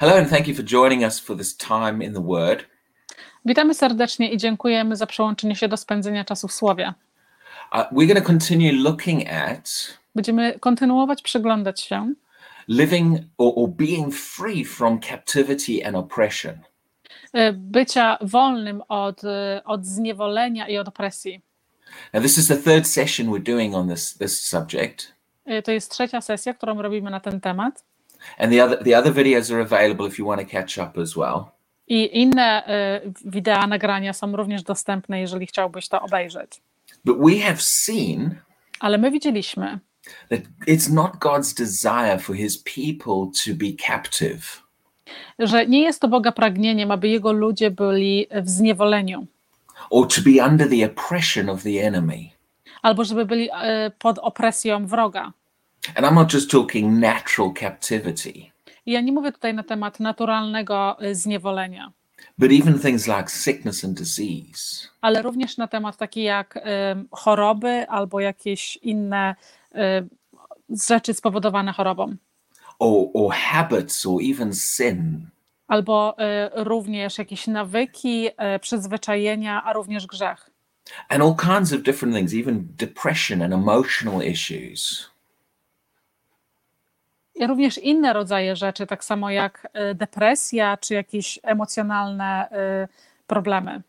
Hello, and thank you for joining us for this time in the Word. Witamy serdecznie i dziękujemy za przyłączenie się do spędzenia czasu w Słowie. Uh, we're going to continue looking at Będziemy kontynuować przyglądać się living or, or being free from captivity and oppression. y, bycia wolnym od, y, od zniewolenia i od opresji. Now, this is the third session we're doing on this, this subject, Y, To jest trzecia sesja, którą robimy na ten temat. And the other, the other videos are available if you want to catch up as well. I inne y, wideo, nagrania są również dostępne, jeżeli chciałbyś to obejrzeć. But we have seen Ale my widzieliśmy, that it's not God's desire for his people to be captive. że nie jest to Boga pragnieniem, aby Jego ludzie byli w zniewoleniu, or to be under the oppression of the enemy. albo żeby byli y, pod opresją wroga. And I'm not just talking natural captivity, I ja nie mówię tutaj na temat naturalnego y, zniewolenia, but even things like sickness and disease, ale również na temat takie jak y, choroby albo jakieś inne y, rzeczy spowodowane chorobą, or, or habits, or even sin. albo również jakieś nawyki, przyzwyczajenia, a również grzech. And all kinds of different things, even depression and emotional issues. Również inne rodzaje rzeczy, tak samo jak y, depresja czy jakieś emocjonalne y, problemy.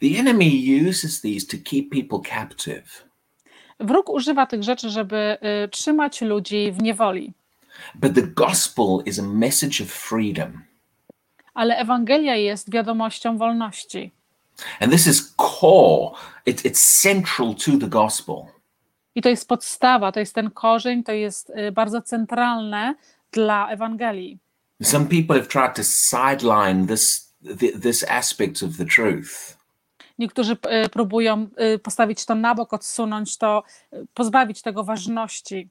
The enemy uses these to keep people captive. Wróg używa tych rzeczy, żeby y, trzymać ludzi w niewoli. But the gospel is a message of freedom. Ale Ewangelia jest wiadomością wolności. And this is core, it, it's central to the gospel. I to jest podstawa, to jest ten korzeń, to jest y, bardzo centralne dla Ewangelii. Some people have tried to sideline this, th- this aspect of the truth. Niektórzy y, próbują y, postawić to na bok, odsunąć to, pozbawić tego ważności,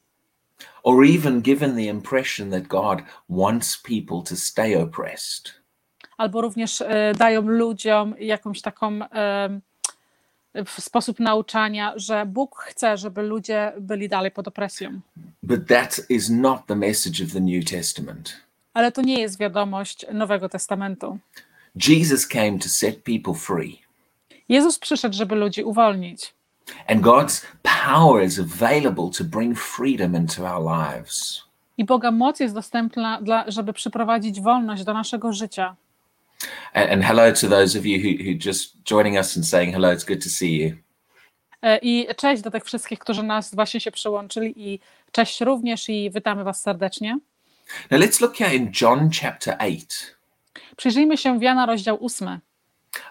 or even given the impression that God wants people to stay oppressed. albo również dają ludziom jakąś taką sposób nauczania, że Bóg chce, żeby ludzie byli dalej pod opresją. But that is not the message of the New Testament. Ale to nie jest wiadomość Nowego Testamentu. Jesus came to set people free, Jezus przyszedł, żeby ludzi uwolnić. and God's power is available to bring freedom into our lives. I Boga moc jest dostępna, dla, żeby przyprowadzić wolność do naszego życia. And, and hello to those of you who, who just joining us and saying hello. It's good to see you. E, I cześć do tych wszystkich, którzy nas właśnie się przyłączyli i cześć również i witamy Was serdecznie. Now let's look here in John chapter 8. Przyjrzyjmy się w Jana rozdział 8.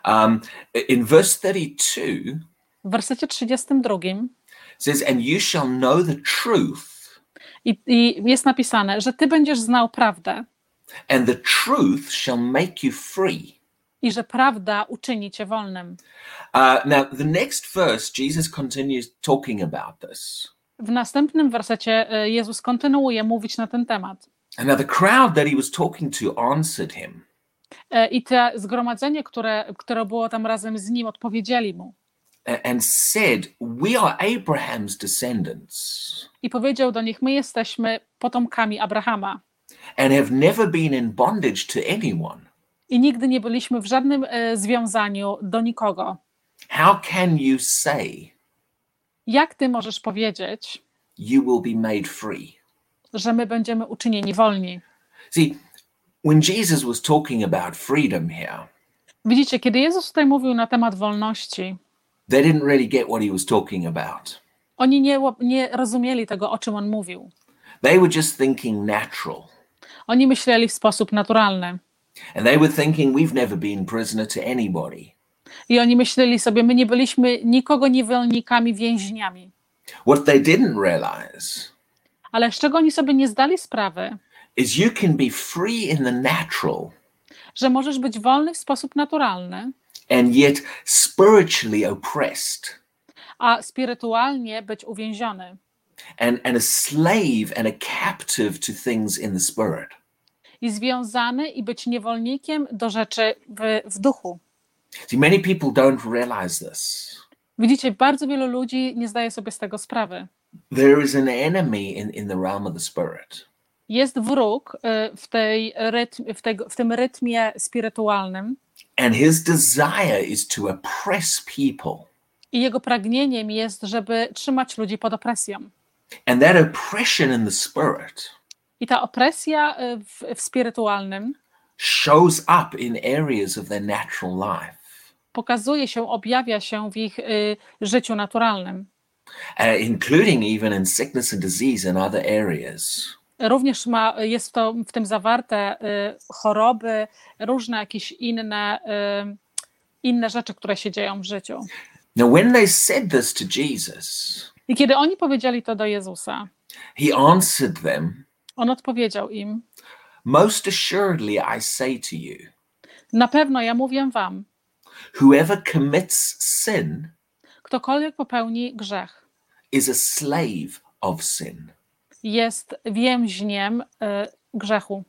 Um, in verse 32, W wersecie 32 it says, And you shall know the truth, i, i jest napisane, że Ty będziesz znał prawdę and the truth shall make you free. i że prawda uczyni Cię wolnym. Uh, now, the next verse, Jesus continues talking about this. W następnym wersecie e, Jezus kontynuuje mówić na ten temat. And now the crowd that he was talking to answered him, E, I to zgromadzenie, które, które było tam razem z nim, odpowiedzieli mu. and said, We are Abraham's descendants I powiedział do nich: My jesteśmy potomkami Abrahama and have never been in bondage to anyone. i nigdy nie byliśmy w żadnym e, związaniu do nikogo. How can you say Jak ty możesz powiedzieć, you will be made free? że my będziemy uczynieni wolni? See, when Jesus was talking about freedom here, Widzicie, kiedy Jezus tutaj mówił na temat wolności, they didn't really get what he was talking about. oni nie, nie rozumieli tego, o czym on mówił. They were just thinking natural. Oni myśleli w sposób naturalny. And they were thinking, We've never been prisoner to anybody. I oni myśleli sobie, my nie byliśmy nikogo niewolnikami, więźniami. What they didn't realize Ale z czego oni sobie nie zdali sprawy, is you can be free in the natural że możesz być wolny w sposób naturalny, and yet spiritually oppressed a spirytualnie być uwięziony and, and a slave and a captive to things in the spirit. i związany i być niewolnikiem do rzeczy w, w duchu. See, many people don't realize this. Widzicie, bardzo wielu ludzi nie zdaje sobie z tego sprawy. There is an enemy in, in the realm of the spirit. Jest wróg y, w, tej rytm, w, tego, w tym rytmie spirytualnym and his desire is to oppress people. i jego pragnieniem jest, żeby trzymać ludzi pod opresją. And that oppression in the spirit I ta opresja y, w, w spirytualnym shows up in areas of their natural life. pokazuje się, objawia się w ich y, życiu naturalnym. uh, including even in sickness and disease and other areas. Również ma, jest to w tym zawarte y, choroby, różne jakieś inne, y, inne rzeczy, które się dzieją w życiu. Now, when they said this to Jesus, I kiedy oni powiedzieli to do Jezusa, he answered them, on odpowiedział im: Most assuredly, I say to you, Na pewno ja mówię wam, whoever commits sin ktokolwiek popełni grzech, is a slave of sin. jest więźniem y, grzechu.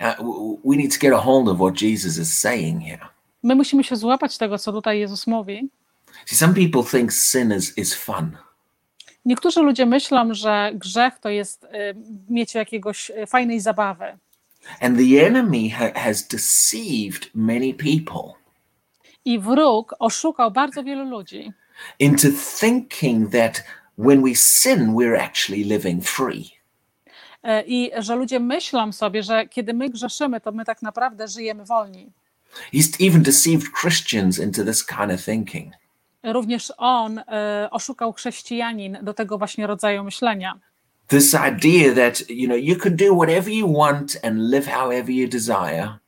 Now, we need to get a hold of what Jesus is saying here. My musimy się złapać tego, co tutaj Jezus mówi. See, some people think sin is, is fun. Niektórzy ludzie myślą, że grzech to jest y, mieć jakiegoś y, fajnej zabawy. And the enemy ha- has deceived many people I wróg oszukał bardzo wielu ludzi, into thinking that when we sin, we're actually living free. E, I że ludzie myślą sobie, że kiedy my grzeszymy, to my tak naprawdę żyjemy wolni. He's even deceived Christians into this kind of thinking. Również on e, oszukał chrześcijanin do tego właśnie rodzaju myślenia. This idea that, you know, you can do whatever you want and live however you desire,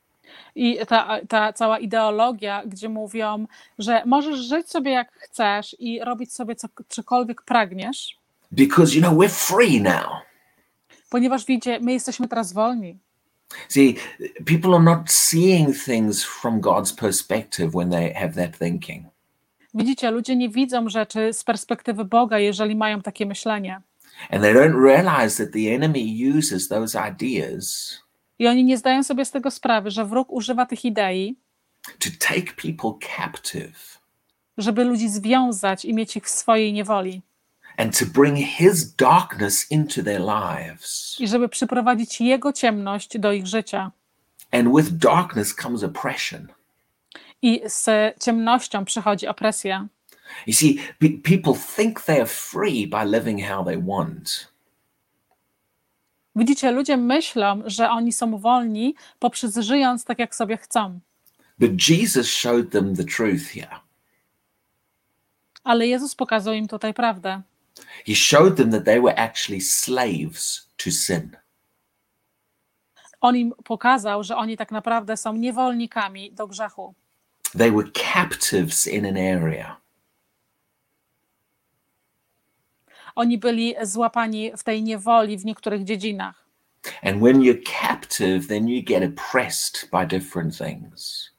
I ta, ta cała ideologia, gdzie mówią, że możesz żyć sobie jak chcesz i robić sobie co, cokolwiek pragniesz, because, you know, we're free now. ponieważ wiecie, my jesteśmy teraz wolni. See, people are not seeing things from God's perspective when they have that thinking. Widzicie, ludzie nie widzą rzeczy z perspektywy Boga, jeżeli mają takie myślenie. And they don't realize that the enemy uses those ideas I oni nie zdają sobie z tego sprawy, że wróg używa tych idei, to take people captive żeby ludzi związać i mieć ich w swojej niewoli. and to bring his darkness into their lives. I żeby przyprowadzić jego ciemność do ich życia. And with darkness comes oppression. I z ciemnością przychodzi opresja. You see, pe- people think they are free by living how they want. Widzicie, ludzie myślą, że oni są wolni poprzez żyjąc tak, jak sobie chcą. But Jesus showed them the truth here. Ale Jezus pokazał im tutaj prawdę. He showed them that they were actually slaves to sin. On im pokazał, że oni tak naprawdę są niewolnikami do grzechu. They were captives in an area. Oni byli złapani w tej niewoli w niektórych dziedzinach. And when you're captive, then you get oppressed by different things.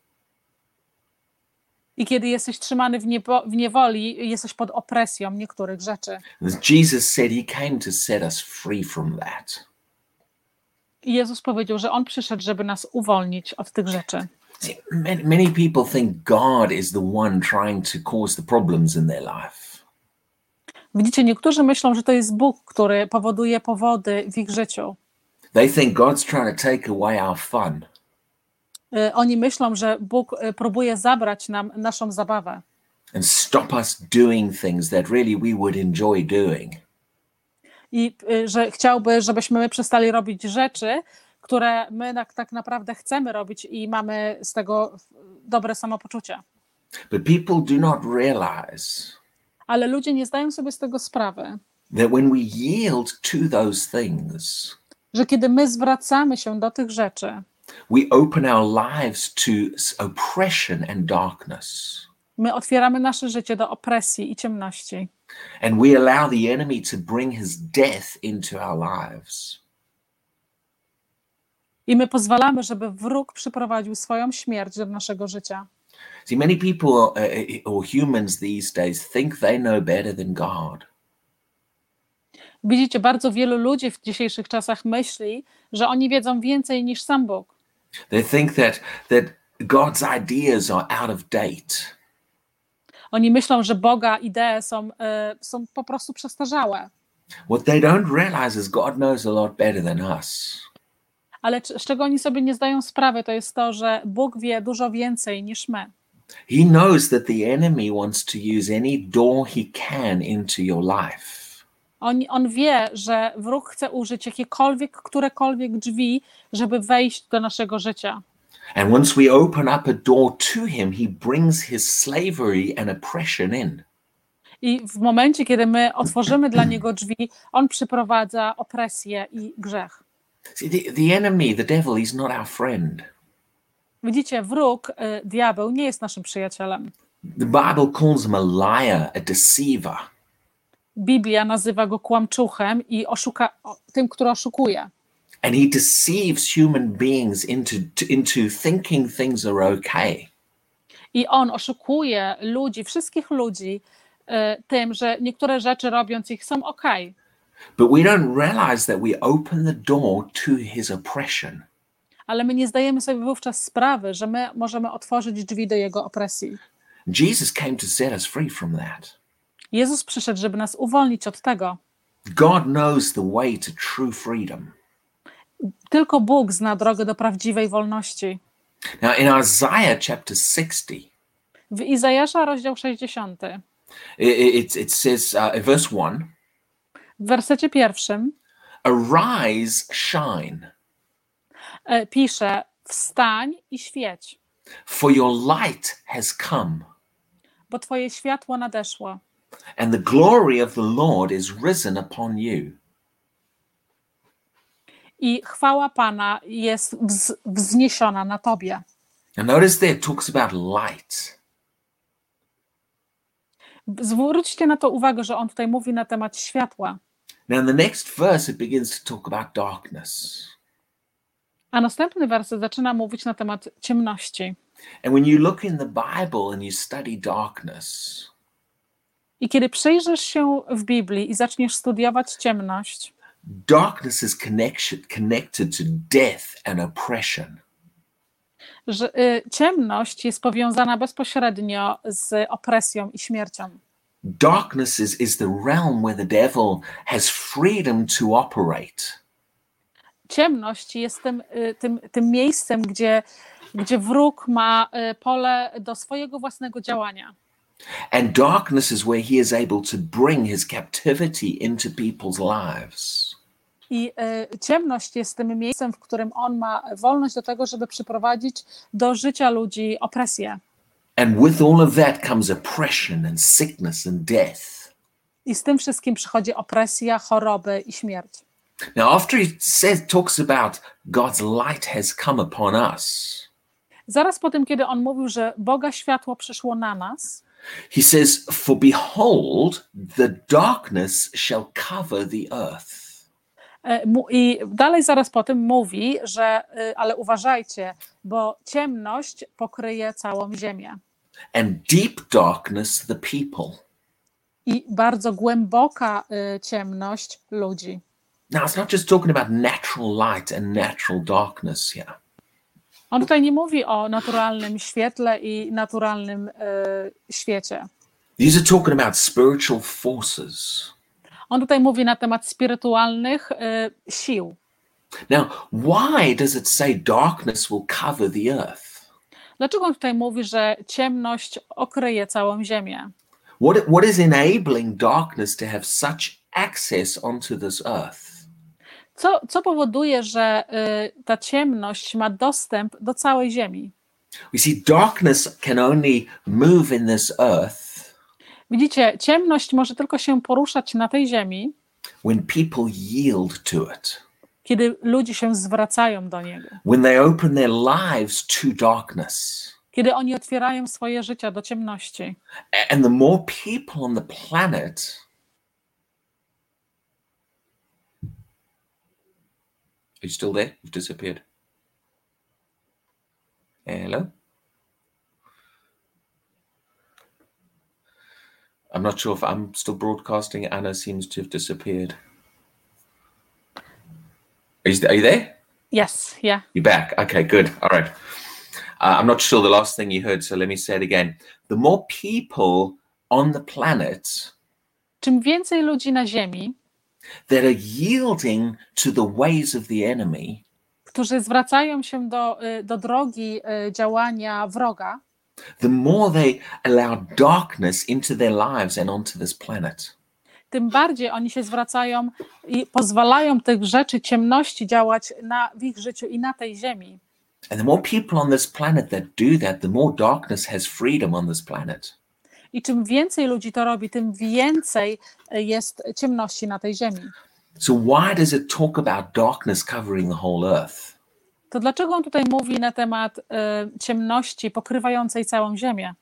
I kiedy jesteś trzymany w, niebo, w niewoli, jesteś pod opresją niektórych rzeczy. Jesus said, He came to set us free from that. Jezus powiedział, że On przyszedł, żeby nas uwolnić od tych rzeczy. See, many, many people think God is the one trying to cause the problems in their life. Widzicie, niektórzy myślą, że to jest Bóg, który powoduje powody w ich życiu. They think God's trying to take away our fun. Y, Oni myślą, że Bóg y, próbuje zabrać nam naszą zabawę and stop us doing things that really we would enjoy doing. i y, że chciałby, żebyśmy my przestali robić rzeczy, które my tak, tak naprawdę chcemy robić i mamy z tego dobre samopoczucie. But people do not realize Ale ludzie nie zdają sobie z tego sprawy, that when we yield to those things, że kiedy my zwracamy się do tych rzeczy, we open our lives to oppression and darkness. my otwieramy nasze życie do opresji i ciemności. And we allow the enemy to bring his death into our lives. I my pozwalamy, żeby wróg przyprowadził swoją śmierć do naszego życia. See, many people uh, or humans these days think they know better than God. Widzicie, bardzo wielu ludzi w dzisiejszych czasach myśli, że oni wiedzą więcej niż sam Bóg. They think that that God's ideas are out of date. Oni myślą, że Boga idee są, e, są po prostu przestarzałe. What they don't realize is God knows a lot better than us. Ale z czego oni sobie nie zdają sprawy, to jest to, że Bóg wie dużo więcej niż my. He knows that the enemy wants to use any door he can into your life. On, on wie, że wróg chce użyć jakiekolwiek, którekolwiek drzwi, żeby wejść do naszego życia. And once we open up a door to him, he brings his slavery and oppression in. I w momencie, kiedy my otworzymy dla niego drzwi, on przyprowadza opresję i grzech. See, the, the enemy, the devil, he's not our friend. Widzicie, wróg, y, diabeł, nie jest naszym przyjacielem. The Bible calls him a liar, a deceiver. Biblia nazywa go kłamczuchem i oszuka, o- tym, który oszukuje. And he deceives human beings into, to, into thinking things are okay. I on oszukuje ludzi, wszystkich ludzi, y, tym, że niektóre rzeczy robiąc ich są ok. But we don't realize that we open the door to his oppression. Ale my nie zdajemy sobie wówczas sprawy, że my możemy otworzyć drzwi do jego opresji. Jesus came to set us free from that. Jezus przyszedł, żeby nas uwolnić od tego. God knows the way to true freedom. Tylko Bóg zna drogę do prawdziwej wolności. Now, in Isaiah chapter 60, W Izajasza, rozdział 60, it, it, it says, uh, verse 1 w wersecie pierwszym Arise, shine, e, pisze: Wstań i świeć, for your light has come, bo Twoje światło nadeszło, and the glory of the Lord is risen upon you. i chwała Pana jest wz, wzniesiona na Tobie. Now, notice there it talks about light. Zwróćcie na to uwagę, że on tutaj mówi na temat światła. Now, the next verse, it begins to talk about darkness. A następny werset zaczyna mówić na temat ciemności. And when you look in the Bible and you study darkness, I kiedy przyjrzysz się w Biblii i zaczniesz studiować ciemność, darkness is connection, connected to death and oppression. Że y, ciemność jest powiązana bezpośrednio z opresją i śmiercią. Darkness is, is the realm where the devil has freedom to operate. Ciemność jest tym, y, tym, tym miejscem, gdzie, gdzie wróg ma y, pole do swojego własnego działania. And darkness is where he is able to bring his captivity into people's lives. I y, ciemność jest tym miejscem, w którym on ma wolność do tego, żeby przyprowadzić do życia ludzi opresję. And with all of that comes oppression and sickness and death. I z tym wszystkim przychodzi opresja, choroby i śmierć. Now, after he says, talks about God's light has come upon us, Zaraz po tym, kiedy on mówił, że Boga światło przyszło na nas, he says, For behold, the darkness shall cover the earth. E, i dalej zaraz po tym mówi, że y, ale uważajcie, bo ciemność pokryje całą ziemię. and deep darkness the people. I bardzo głęboka y, ciemność ludzi. Now, it's not just talking about natural light and natural darkness here. On tutaj nie mówi o naturalnym świetle i naturalnym y, świecie. These are talking about spiritual forces. On tutaj mówi na temat spirytualnych y, sił. Now, why does it say darkness will cover the earth? Dlaczego on tutaj mówi, że ciemność okryje całą ziemię? What, what is enabling darkness to have such access onto this earth? Co, co powoduje, że y, ta ciemność ma dostęp do całej ziemi? We see darkness can only move in this earth Widzicie, ciemność może tylko się poruszać na tej ziemi, when people yield to it, kiedy ludzie się zwracają do niego, when they open their lives to darkness. kiedy oni otwierają swoje życia do ciemności. And the more people on the planet Are you still there? You've disappeared. Hello? I'm not sure if I'm still broadcasting. Anna seems to have disappeared. Are you, are you there? Yes, yeah. You're back. Okay, good. All right. Uh, I'm not sure the last thing you heard, so let me say it again. The more people on the planet, Czym więcej ludzi na ziemi, that are yielding to the ways of the enemy, którzy zwracają się do, do drogi działania wroga, the more they allow darkness into their lives and onto this planet. tym bardziej oni się zwracają i pozwalają tych rzeczy ciemności działać na, w ich życiu i na tej ziemi. And the more people on this planet that do that, the more darkness has freedom on this planet. I czym więcej ludzi to robi, tym więcej y, jest ciemności na tej ziemi. So, why does it talk about darkness covering the whole earth? To dlaczego on tutaj mówi na temat y, ciemności pokrywającej całą ziemię?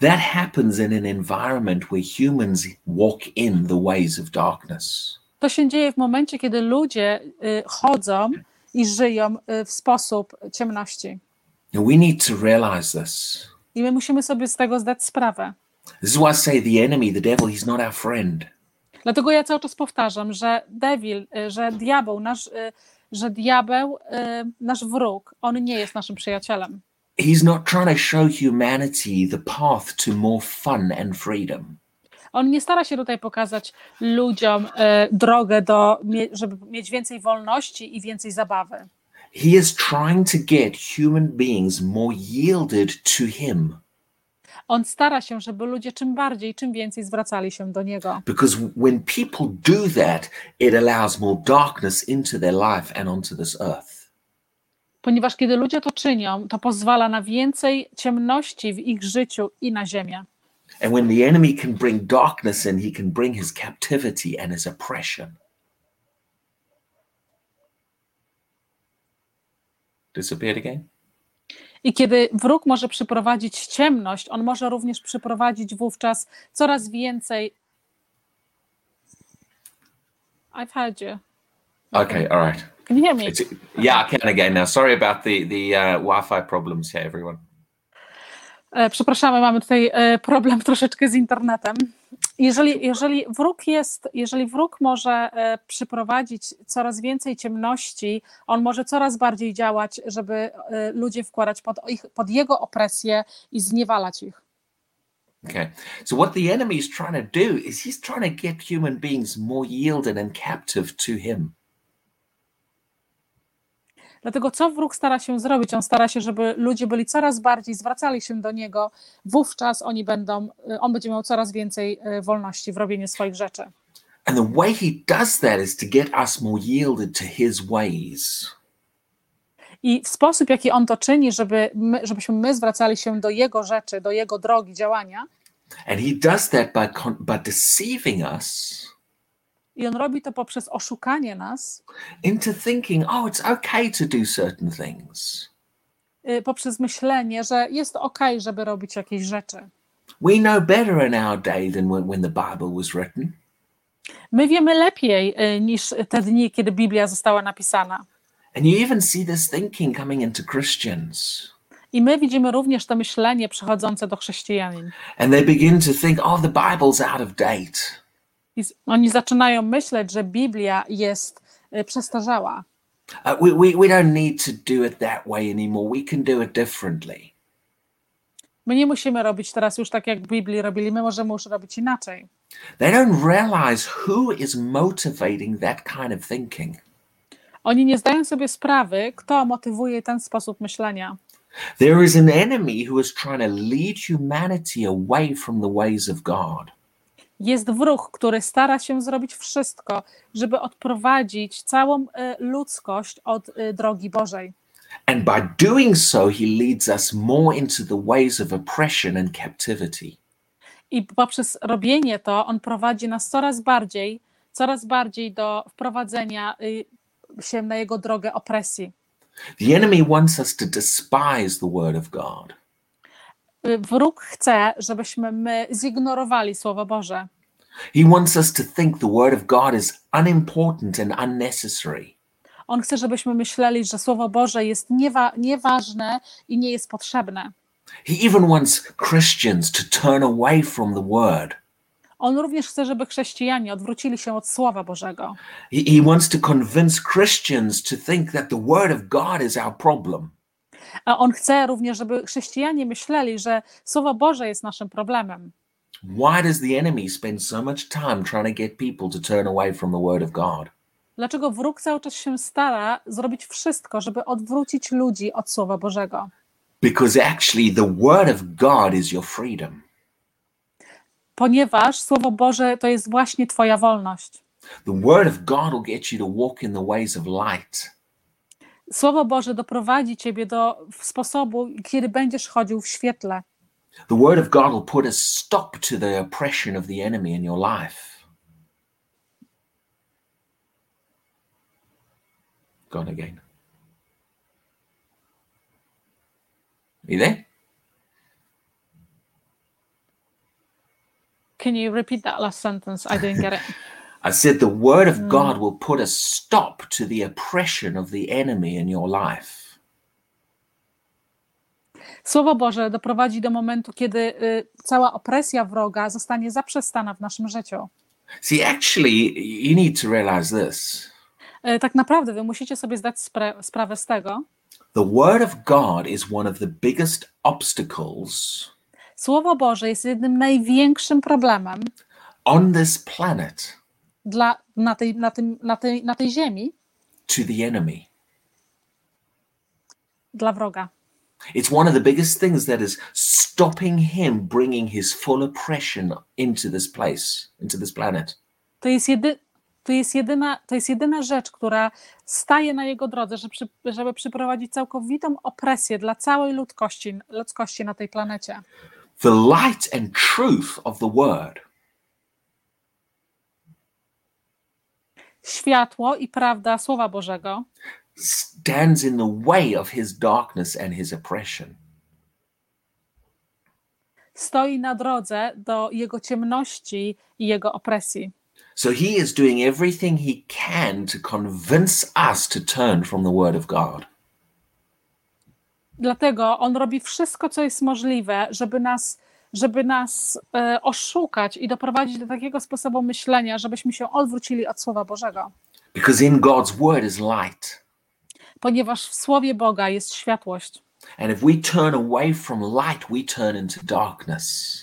That happens in an environment where humans walk in the ways of darkness. To się dzieje w momencie, kiedy ludzie y, chodzą i żyją y, w sposób ciemności. And we need to realize this. I my musimy sobie z tego zdać sprawę. This is why I say the enemy, the devil, he's not our friend. Dlatego ja cały czas powtarzam, że devil, że diabeł, nasz, że diabeł, y, nasz wróg, on nie jest naszym przyjacielem. He's not trying to show humanity the path to more fun and freedom. On nie stara się tutaj pokazać ludziom y, drogę do, żeby mieć więcej wolności i więcej zabawy. He is trying to get human beings more yielded to him. On stara się, żeby ludzie czym bardziej, czym więcej zwracali się do niego. Because when people do that, it allows more darkness into their life and onto this earth. Ponieważ kiedy ludzie to czynią, to pozwala na więcej ciemności w ich życiu i na ziemię. And when the enemy can bring darkness in, he can bring his captivity and his oppression. Disappeared again? I kiedy wróg może przyprowadzić ciemność, on może również przyprowadzić wówczas coraz więcej. I've heard you. Okay, all right. Can you hear me? It's, yeah, I can again now. Sorry about the the uh, Wi-Fi problems here, everyone. E, Przepraszamy, mamy tutaj e, problem troszeczkę z internetem. Jeżeli, jeżeli, wróg jest, jeżeli wróg może e, przyprowadzić coraz więcej ciemności, on może coraz bardziej działać, żeby e, ludzie wkładać pod, ich, pod jego opresję i zniewalać ich. Okay, so what the enemy is trying to do is he's trying to get human beings more yielded and captive to him. Dlatego co wróg stara się zrobić? On stara się, żeby ludzie byli coraz bardziej, zwracali się do niego, wówczas oni będą, e, on będzie miał coraz więcej e, wolności w robieniu swoich rzeczy. And the way he does that is to get us more yielded to his ways. I w sposób, jaki on to czyni, żeby my, żebyśmy my zwracali się do jego rzeczy, do jego drogi działania, And he does that by by deceiving us i on robi to poprzez oszukanie nas, into thinking, oh, it's okay to do certain things. y, poprzez myślenie, że jest ok, żeby robić jakieś rzeczy. We know better in our day than when, when the Bible was written. My wiemy lepiej y, niż te dni, kiedy Biblia została napisana. And you even see this thinking coming into Christians. I my widzimy również to myślenie przechodzące do chrześcijanin. And they begin to think, oh, the Bible's out of date. Oni zaczynają myśleć, że Biblia jest y, przestarzała. Uh, we, we, we don't need to do it that way anymore. We can do it differently. My nie musimy robić teraz już tak, jak w Biblii robili, my możemy już robić inaczej. They don't realize who is motivating that kind of thinking. Oni nie zdają sobie sprawy, kto motywuje ten sposób myślenia. There is an enemy who is trying to lead humanity away from the ways of God. Jest wróg, który stara się zrobić wszystko, żeby odprowadzić całą y, ludzkość od y, drogi Bożej. And by doing so, he leads us more into the ways of oppression and captivity. I poprzez robienie to, on prowadzi nas coraz bardziej, coraz bardziej do wprowadzenia y, się na jego drogę opresji. The enemy wants us to despise the word of God. Y, Wróg chce, żebyśmy my zignorowali Słowo Boże. He wants us to think the word of God is unimportant and unnecessary. On chce, żebyśmy myśleli, że Słowo Boże jest niewa- nieważne i nie jest potrzebne. He even wants Christians to turn away from the word. On również chce, żeby chrześcijanie odwrócili się od Słowa Bożego. He, he wants to convince Christians to think that the word of God is our problem. A on chce również, żeby chrześcijanie myśleli, że Słowo Boże jest naszym problemem. Why does the enemy spend so much time trying to get people to turn away from the word of God? Dlaczego wróg cały czas się stara zrobić wszystko, żeby odwrócić ludzi od Słowa Bożego? Because actually, the word of God is your freedom. Ponieważ Słowo Boże to jest właśnie Twoja wolność. The word of God will get you to walk in the ways of light. Słowo Boże doprowadzi Ciebie do sposobu, kiedy będziesz chodził w świetle. The word of God will put a stop to the oppression of the enemy in your life. Gone again. you there? Can you repeat that last sentence? I didn't get it. I said the word of God will put a stop to the oppression of the enemy in your life. Słowo Boże doprowadzi do momentu, kiedy y, cała opresja wroga zostanie zaprzestana w naszym życiu. See, actually, you need to realize this. Y, Tak naprawdę wy musicie sobie zdać spra- sprawę z tego. The word of God is one of the biggest obstacles Słowo Boże jest jednym największym problemem on this planet dla, na, tej, na, tym, na, tej, na tej ziemi to the enemy. dla wroga. It's one of the biggest things that is stopping him bringing his full oppression into this place, into this planet. To jest, jedy, to jest, jedyna, to jest jedyna rzecz, która staje na jego drodze, żeby, żeby przyprowadzić całkowitą opresję dla całej ludzkości, ludzkości na tej planecie. The light and truth of the word Światło i prawda Słowa Bożego stands in the way of his darkness and his oppression. stoi na drodze do jego ciemności i jego opresji. So he is doing everything he can to convince us to turn from the word of God. Dlatego on robi wszystko, co jest możliwe, żeby nas, żeby nas e, oszukać i doprowadzić do takiego sposobu myślenia, żebyśmy się odwrócili od Słowa Bożego. Because in God's word is light. Ponieważ w Słowie Boga jest światłość. And if we turn away from light, we turn into darkness.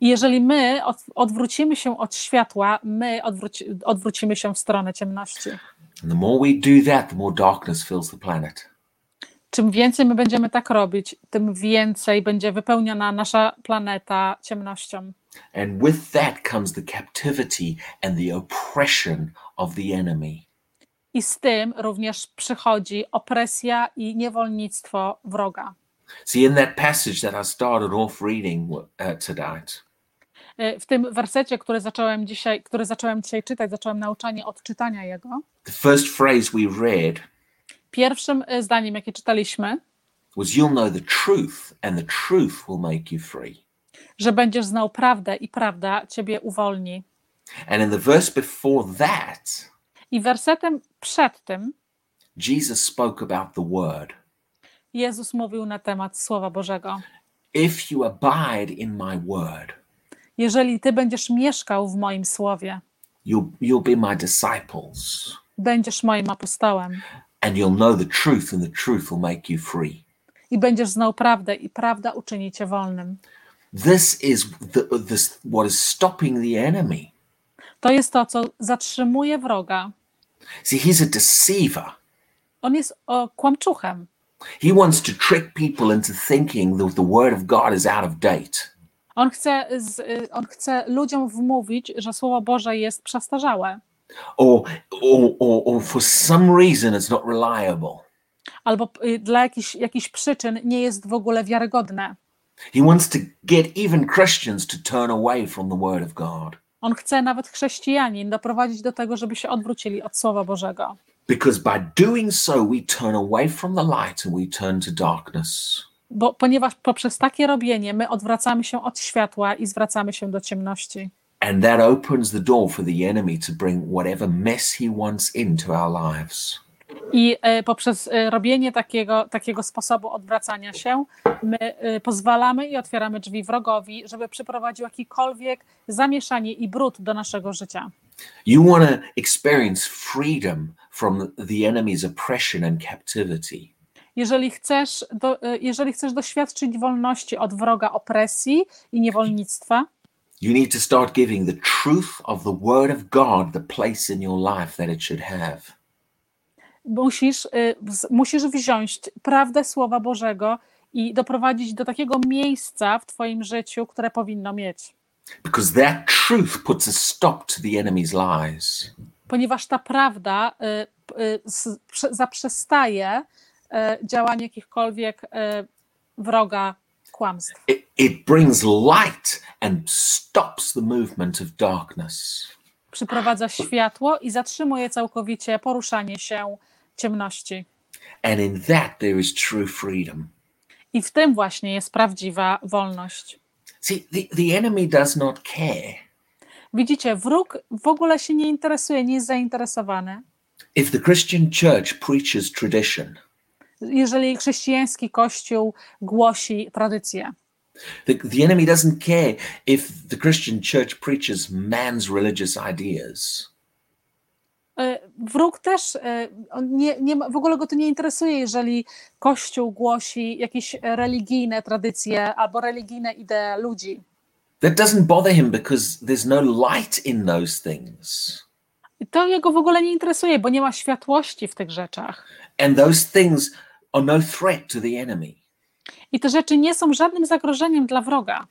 I jeżeli my od, odwrócimy się od światła, my odwróci, odwrócimy się w stronę ciemności. And the more we do that, the more darkness fills the planet. Czym więcej my będziemy tak robić, tym więcej będzie wypełniona nasza planeta ciemnością. And with that comes the captivity and the oppression of the enemy. I z tym również przychodzi opresja i niewolnictwo wroga. See, in that passage that I started off reading uh, tonight, Y, W tym wersecie, który zacząłem dzisiaj, który zacząłem dzisiaj czytać, zacząłem nauczanie od czytania jego. the first phrase we read Pierwszym y, zdaniem, jakie czytaliśmy, was You'll know the truth, and the truth will make you free. że będziesz znał prawdę i prawda ciebie uwolni. And in the verse before that, I wersetem przed tym Jesus spoke about the word. Jezus mówił na temat Słowa Bożego. If you abide in my word, Jeżeli ty będziesz mieszkał w moim słowie, you'll, you'll be my disciples, będziesz moim apostołem and you'll know the truth, and the truth will make you free. i będziesz znał prawdę i prawda uczyni cię wolnym. This is the, this, what is stopping the enemy. To jest to, co zatrzymuje wroga. See, he's a deceiver. On jest o, kłamczuchem. He wants to trick people into thinking that the word of God is out of date. On chce, z, y, on chce ludziom wmówić, że Słowo Boże jest przestarzałe, or, or, or, or for some reason it's not reliable. albo y, dla jakichś, jakichś przyczyn nie jest w ogóle wiarygodne. He wants to get even Christians to turn away from the word of God On chce nawet chrześcijanin doprowadzić do tego, żeby się odwrócili od Słowa Bożego. because by doing so we turn away from the light and we turn to darkness. Bo, ponieważ poprzez takie robienie my odwracamy się od światła i zwracamy się do ciemności. And that opens the door for the enemy to bring whatever mess he wants into our lives. I e, poprzez e, robienie takiego, takiego sposobu odwracania się, my e, pozwalamy i otwieramy drzwi wrogowi, żeby przyprowadził jakikolwiek zamieszanie i brud do naszego życia. You want to experience freedom from the enemy's oppression and captivity. Jeżeli chcesz, do, jeżeli chcesz doświadczyć wolności od wroga opresji i niewolnictwa, you need to start giving the truth of the Word of God the place in your life that it should have. musisz, y, musisz wziąć prawdę Słowa Bożego i doprowadzić do takiego miejsca w Twoim życiu, które powinno mieć. Because that truth puts a stop to the enemy's lies. Ponieważ ta prawda y, y, zaprzestaje y, działanie jakichkolwiek y, wroga kłamstw. It, it brings light and stops the movement of darkness. Przyprowadza światło i zatrzymuje całkowicie poruszanie się ciemności. And in that, there is true freedom. I w tym właśnie jest prawdziwa wolność. See, the, the enemy does not care Widzicie, wróg w ogóle się nie interesuje, nie jest zainteresowany. if the Christian church preaches tradition. Jeżeli chrześcijański kościół głosi tradycję, The, the enemy doesn't care if the Christian church preaches man's religious ideas. Y, wróg też on nie, nie w ogóle go to nie interesuje, jeżeli kościół głosi jakieś religijne tradycje albo religijne idee ludzi. That doesn't bother him because there's no light in those things. To jego w ogóle nie interesuje, bo nie ma światłości w tych rzeczach. And those things are no threat to the enemy. I te rzeczy nie są żadnym zagrożeniem dla wroga.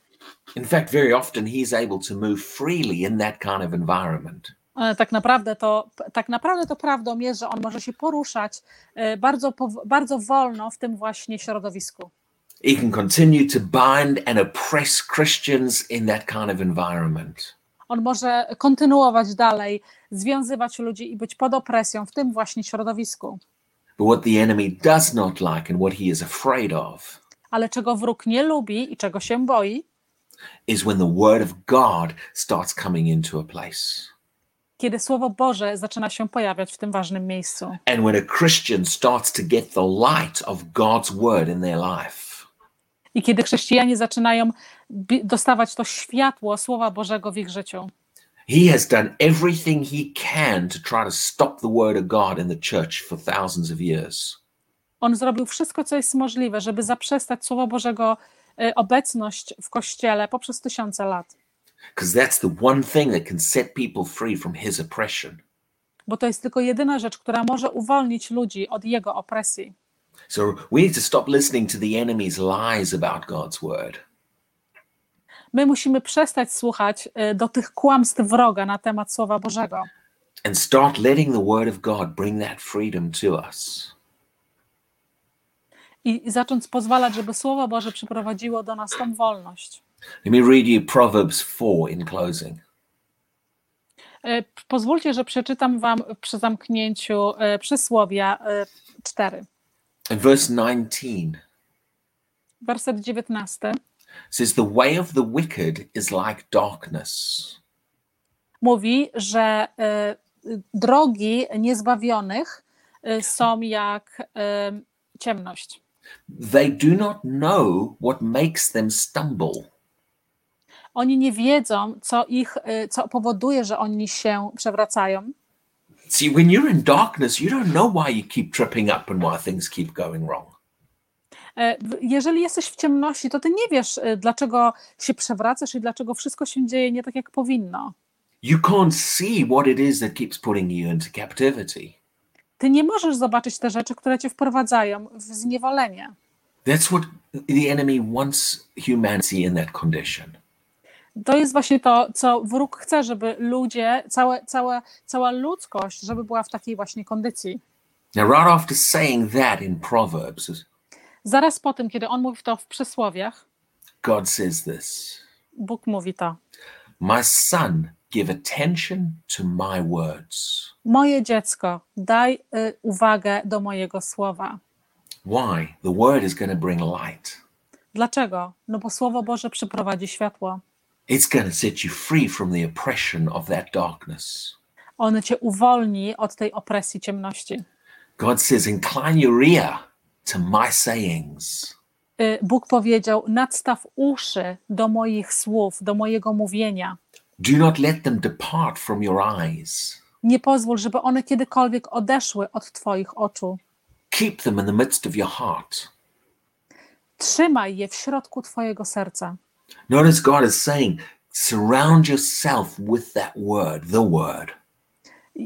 In fact, very often he's able to move freely in that kind of environment. E, Tak naprawdę to, tak naprawdę to prawdą jest, że on może się poruszać e, bardzo, bardzo wolno w tym właśnie środowisku. He can continue to bind and oppress Christians in that kind of environment. On może kontynuować dalej, związywać ludzi i być pod opresją w tym właśnie środowisku. But what the enemy does not like and what he is afraid of Ale czego wróg nie lubi i czego się boi, is when the word of God starts coming into a place. kiedy Słowo Boże zaczyna się pojawiać w tym ważnym miejscu. And when a Christian starts to get the light of God's word in their life. I kiedy chrześcijanie zaczynają dostawać to światło Słowa Bożego w ich życiu. He has done everything he can to try to stop the word of God in the church for thousands of years. On zrobił wszystko, co jest możliwe, żeby zaprzestać Słowa Bożego e, obecność w Kościele poprzez tysiące lat. Because that's the one thing that can set people free from his oppression. Bo to jest tylko jedyna rzecz, która może uwolnić ludzi od jego opresji. So we need to stop listening to the enemy's lies about God's word. My musimy przestać słuchać e, do tych kłamstw wroga na temat Słowa Bożego and start letting the word of God bring that freedom to us. i zacząć pozwalać, żeby Słowo Boże przyprowadziło do nas tą wolność. Let me read you Proverbs 4 in closing. E, Pozwólcie, że przeczytam Wam przy zamknięciu e, przysłowia e, 4. In verse 19 Werset 19 says, The way of the wicked is like darkness, mówi, że e, drogi niezbawionych e, są jak e, ciemność. they do not know what makes them stumble. Oni nie wiedzą, co ich, co powoduje, że oni się przewracają. See, when you're in darkness, you don't know why you keep tripping up and why things keep going wrong. E, Jeżeli jesteś w ciemności, to ty nie wiesz, e, dlaczego się przewracasz i dlaczego wszystko się dzieje nie tak, jak powinno. You can't see what it is that keeps putting you into captivity. Ty nie możesz zobaczyć te rzeczy, które cię wprowadzają w zniewolenie. That's what the enemy wants humanity in that condition. To jest właśnie to, co wróg chce, żeby ludzie, całe, całe, cała ludzkość, żeby była w takiej właśnie kondycji. Now, right after saying that in Proverbs, Zaraz po tym, kiedy on mówi to w przysłowiach, God says this Bóg mówi to. My son, give attention to my words. Moje dziecko, daj y, uwagę do mojego słowa. Why? The word is going to bring light. Dlaczego? No bo Słowo Boże przyprowadzi światło. It's going to set you free from the oppression of that darkness. On cię uwolni od tej opresji ciemności. God says, Incline your ear to my sayings. Y, Bóg powiedział: Nadstaw uszy do moich słów, do mojego mówienia. Do not let them depart from your eyes. Nie pozwól, żeby one kiedykolwiek odeszły od Twoich oczu. keep them in the midst of your heart. Trzymaj je w środku Twojego serca. Notice God is saying, surround yourself with that word, the word.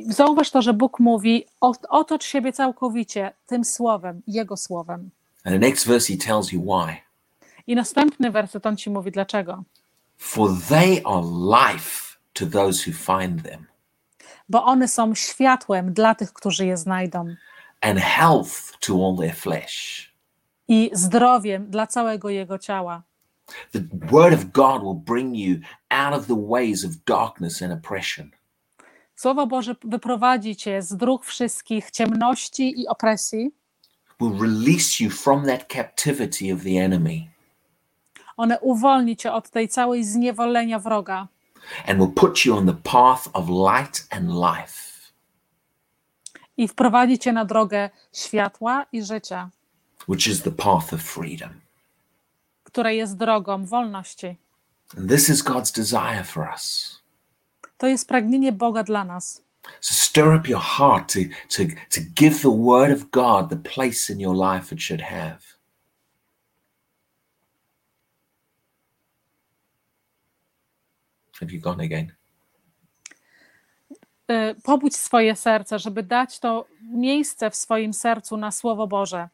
Zauważ to, że Bóg mówi: "Ot- otocz siebie całkowicie tym słowem, Jego słowem. And the next verse, he tells you why. I następny werset on ci mówi dlaczego. For they are life to those who find them, Bo one są światłem dla tych, którzy je znajdą, and health to all their flesh. i zdrowiem dla całego jego ciała. The word of God will bring you out of the ways of darkness and oppression. Słowo Boże wyprowadzi cię z dróg wszystkich ciemności i opresji. Will release you from that captivity of the enemy One uwolni cię od tej całej zniewolenia wroga and will put you on the path of light and life. i wprowadzi cię na drogę światła i życia, which is the path of freedom. która jest drogą wolności. And this is God's desire for us. To jest pragnienie Boga dla nas. So stir up your heart to, to, to give the word of God the place in your life it should have. Have you gone again? Y, Pobudź swoje serce, żeby dać to miejsce w swoim sercu na Słowo Boże.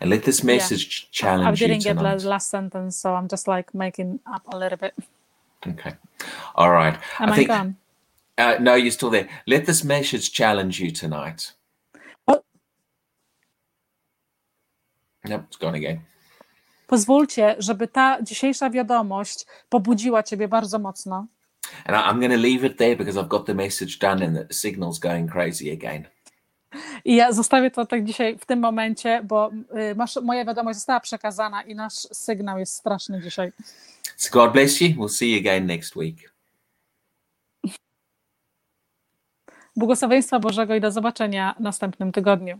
And let this message I challenge you didn't get the tonight. last sentence, so I'm just like making up a little bit. Okay. All right. Am I I think gone? uh, no, you're still there. Let this message challenge you tonight. O- Yep, it's gone again. Pozwólcie, żeby ta dzisiejsza wiadomość pobudziła Ciebie bardzo mocno. And I, I'm going to leave it there because I've got the message done and the signal's going crazy again. I ja zostawię to tak dzisiaj w tym momencie, bo y, masz, moja wiadomość została przekazana i nasz sygnał jest straszny dzisiaj. So God bless you. We'll see you again next week. Błogosławieństwa Bożego i do zobaczenia następnym tygodniu.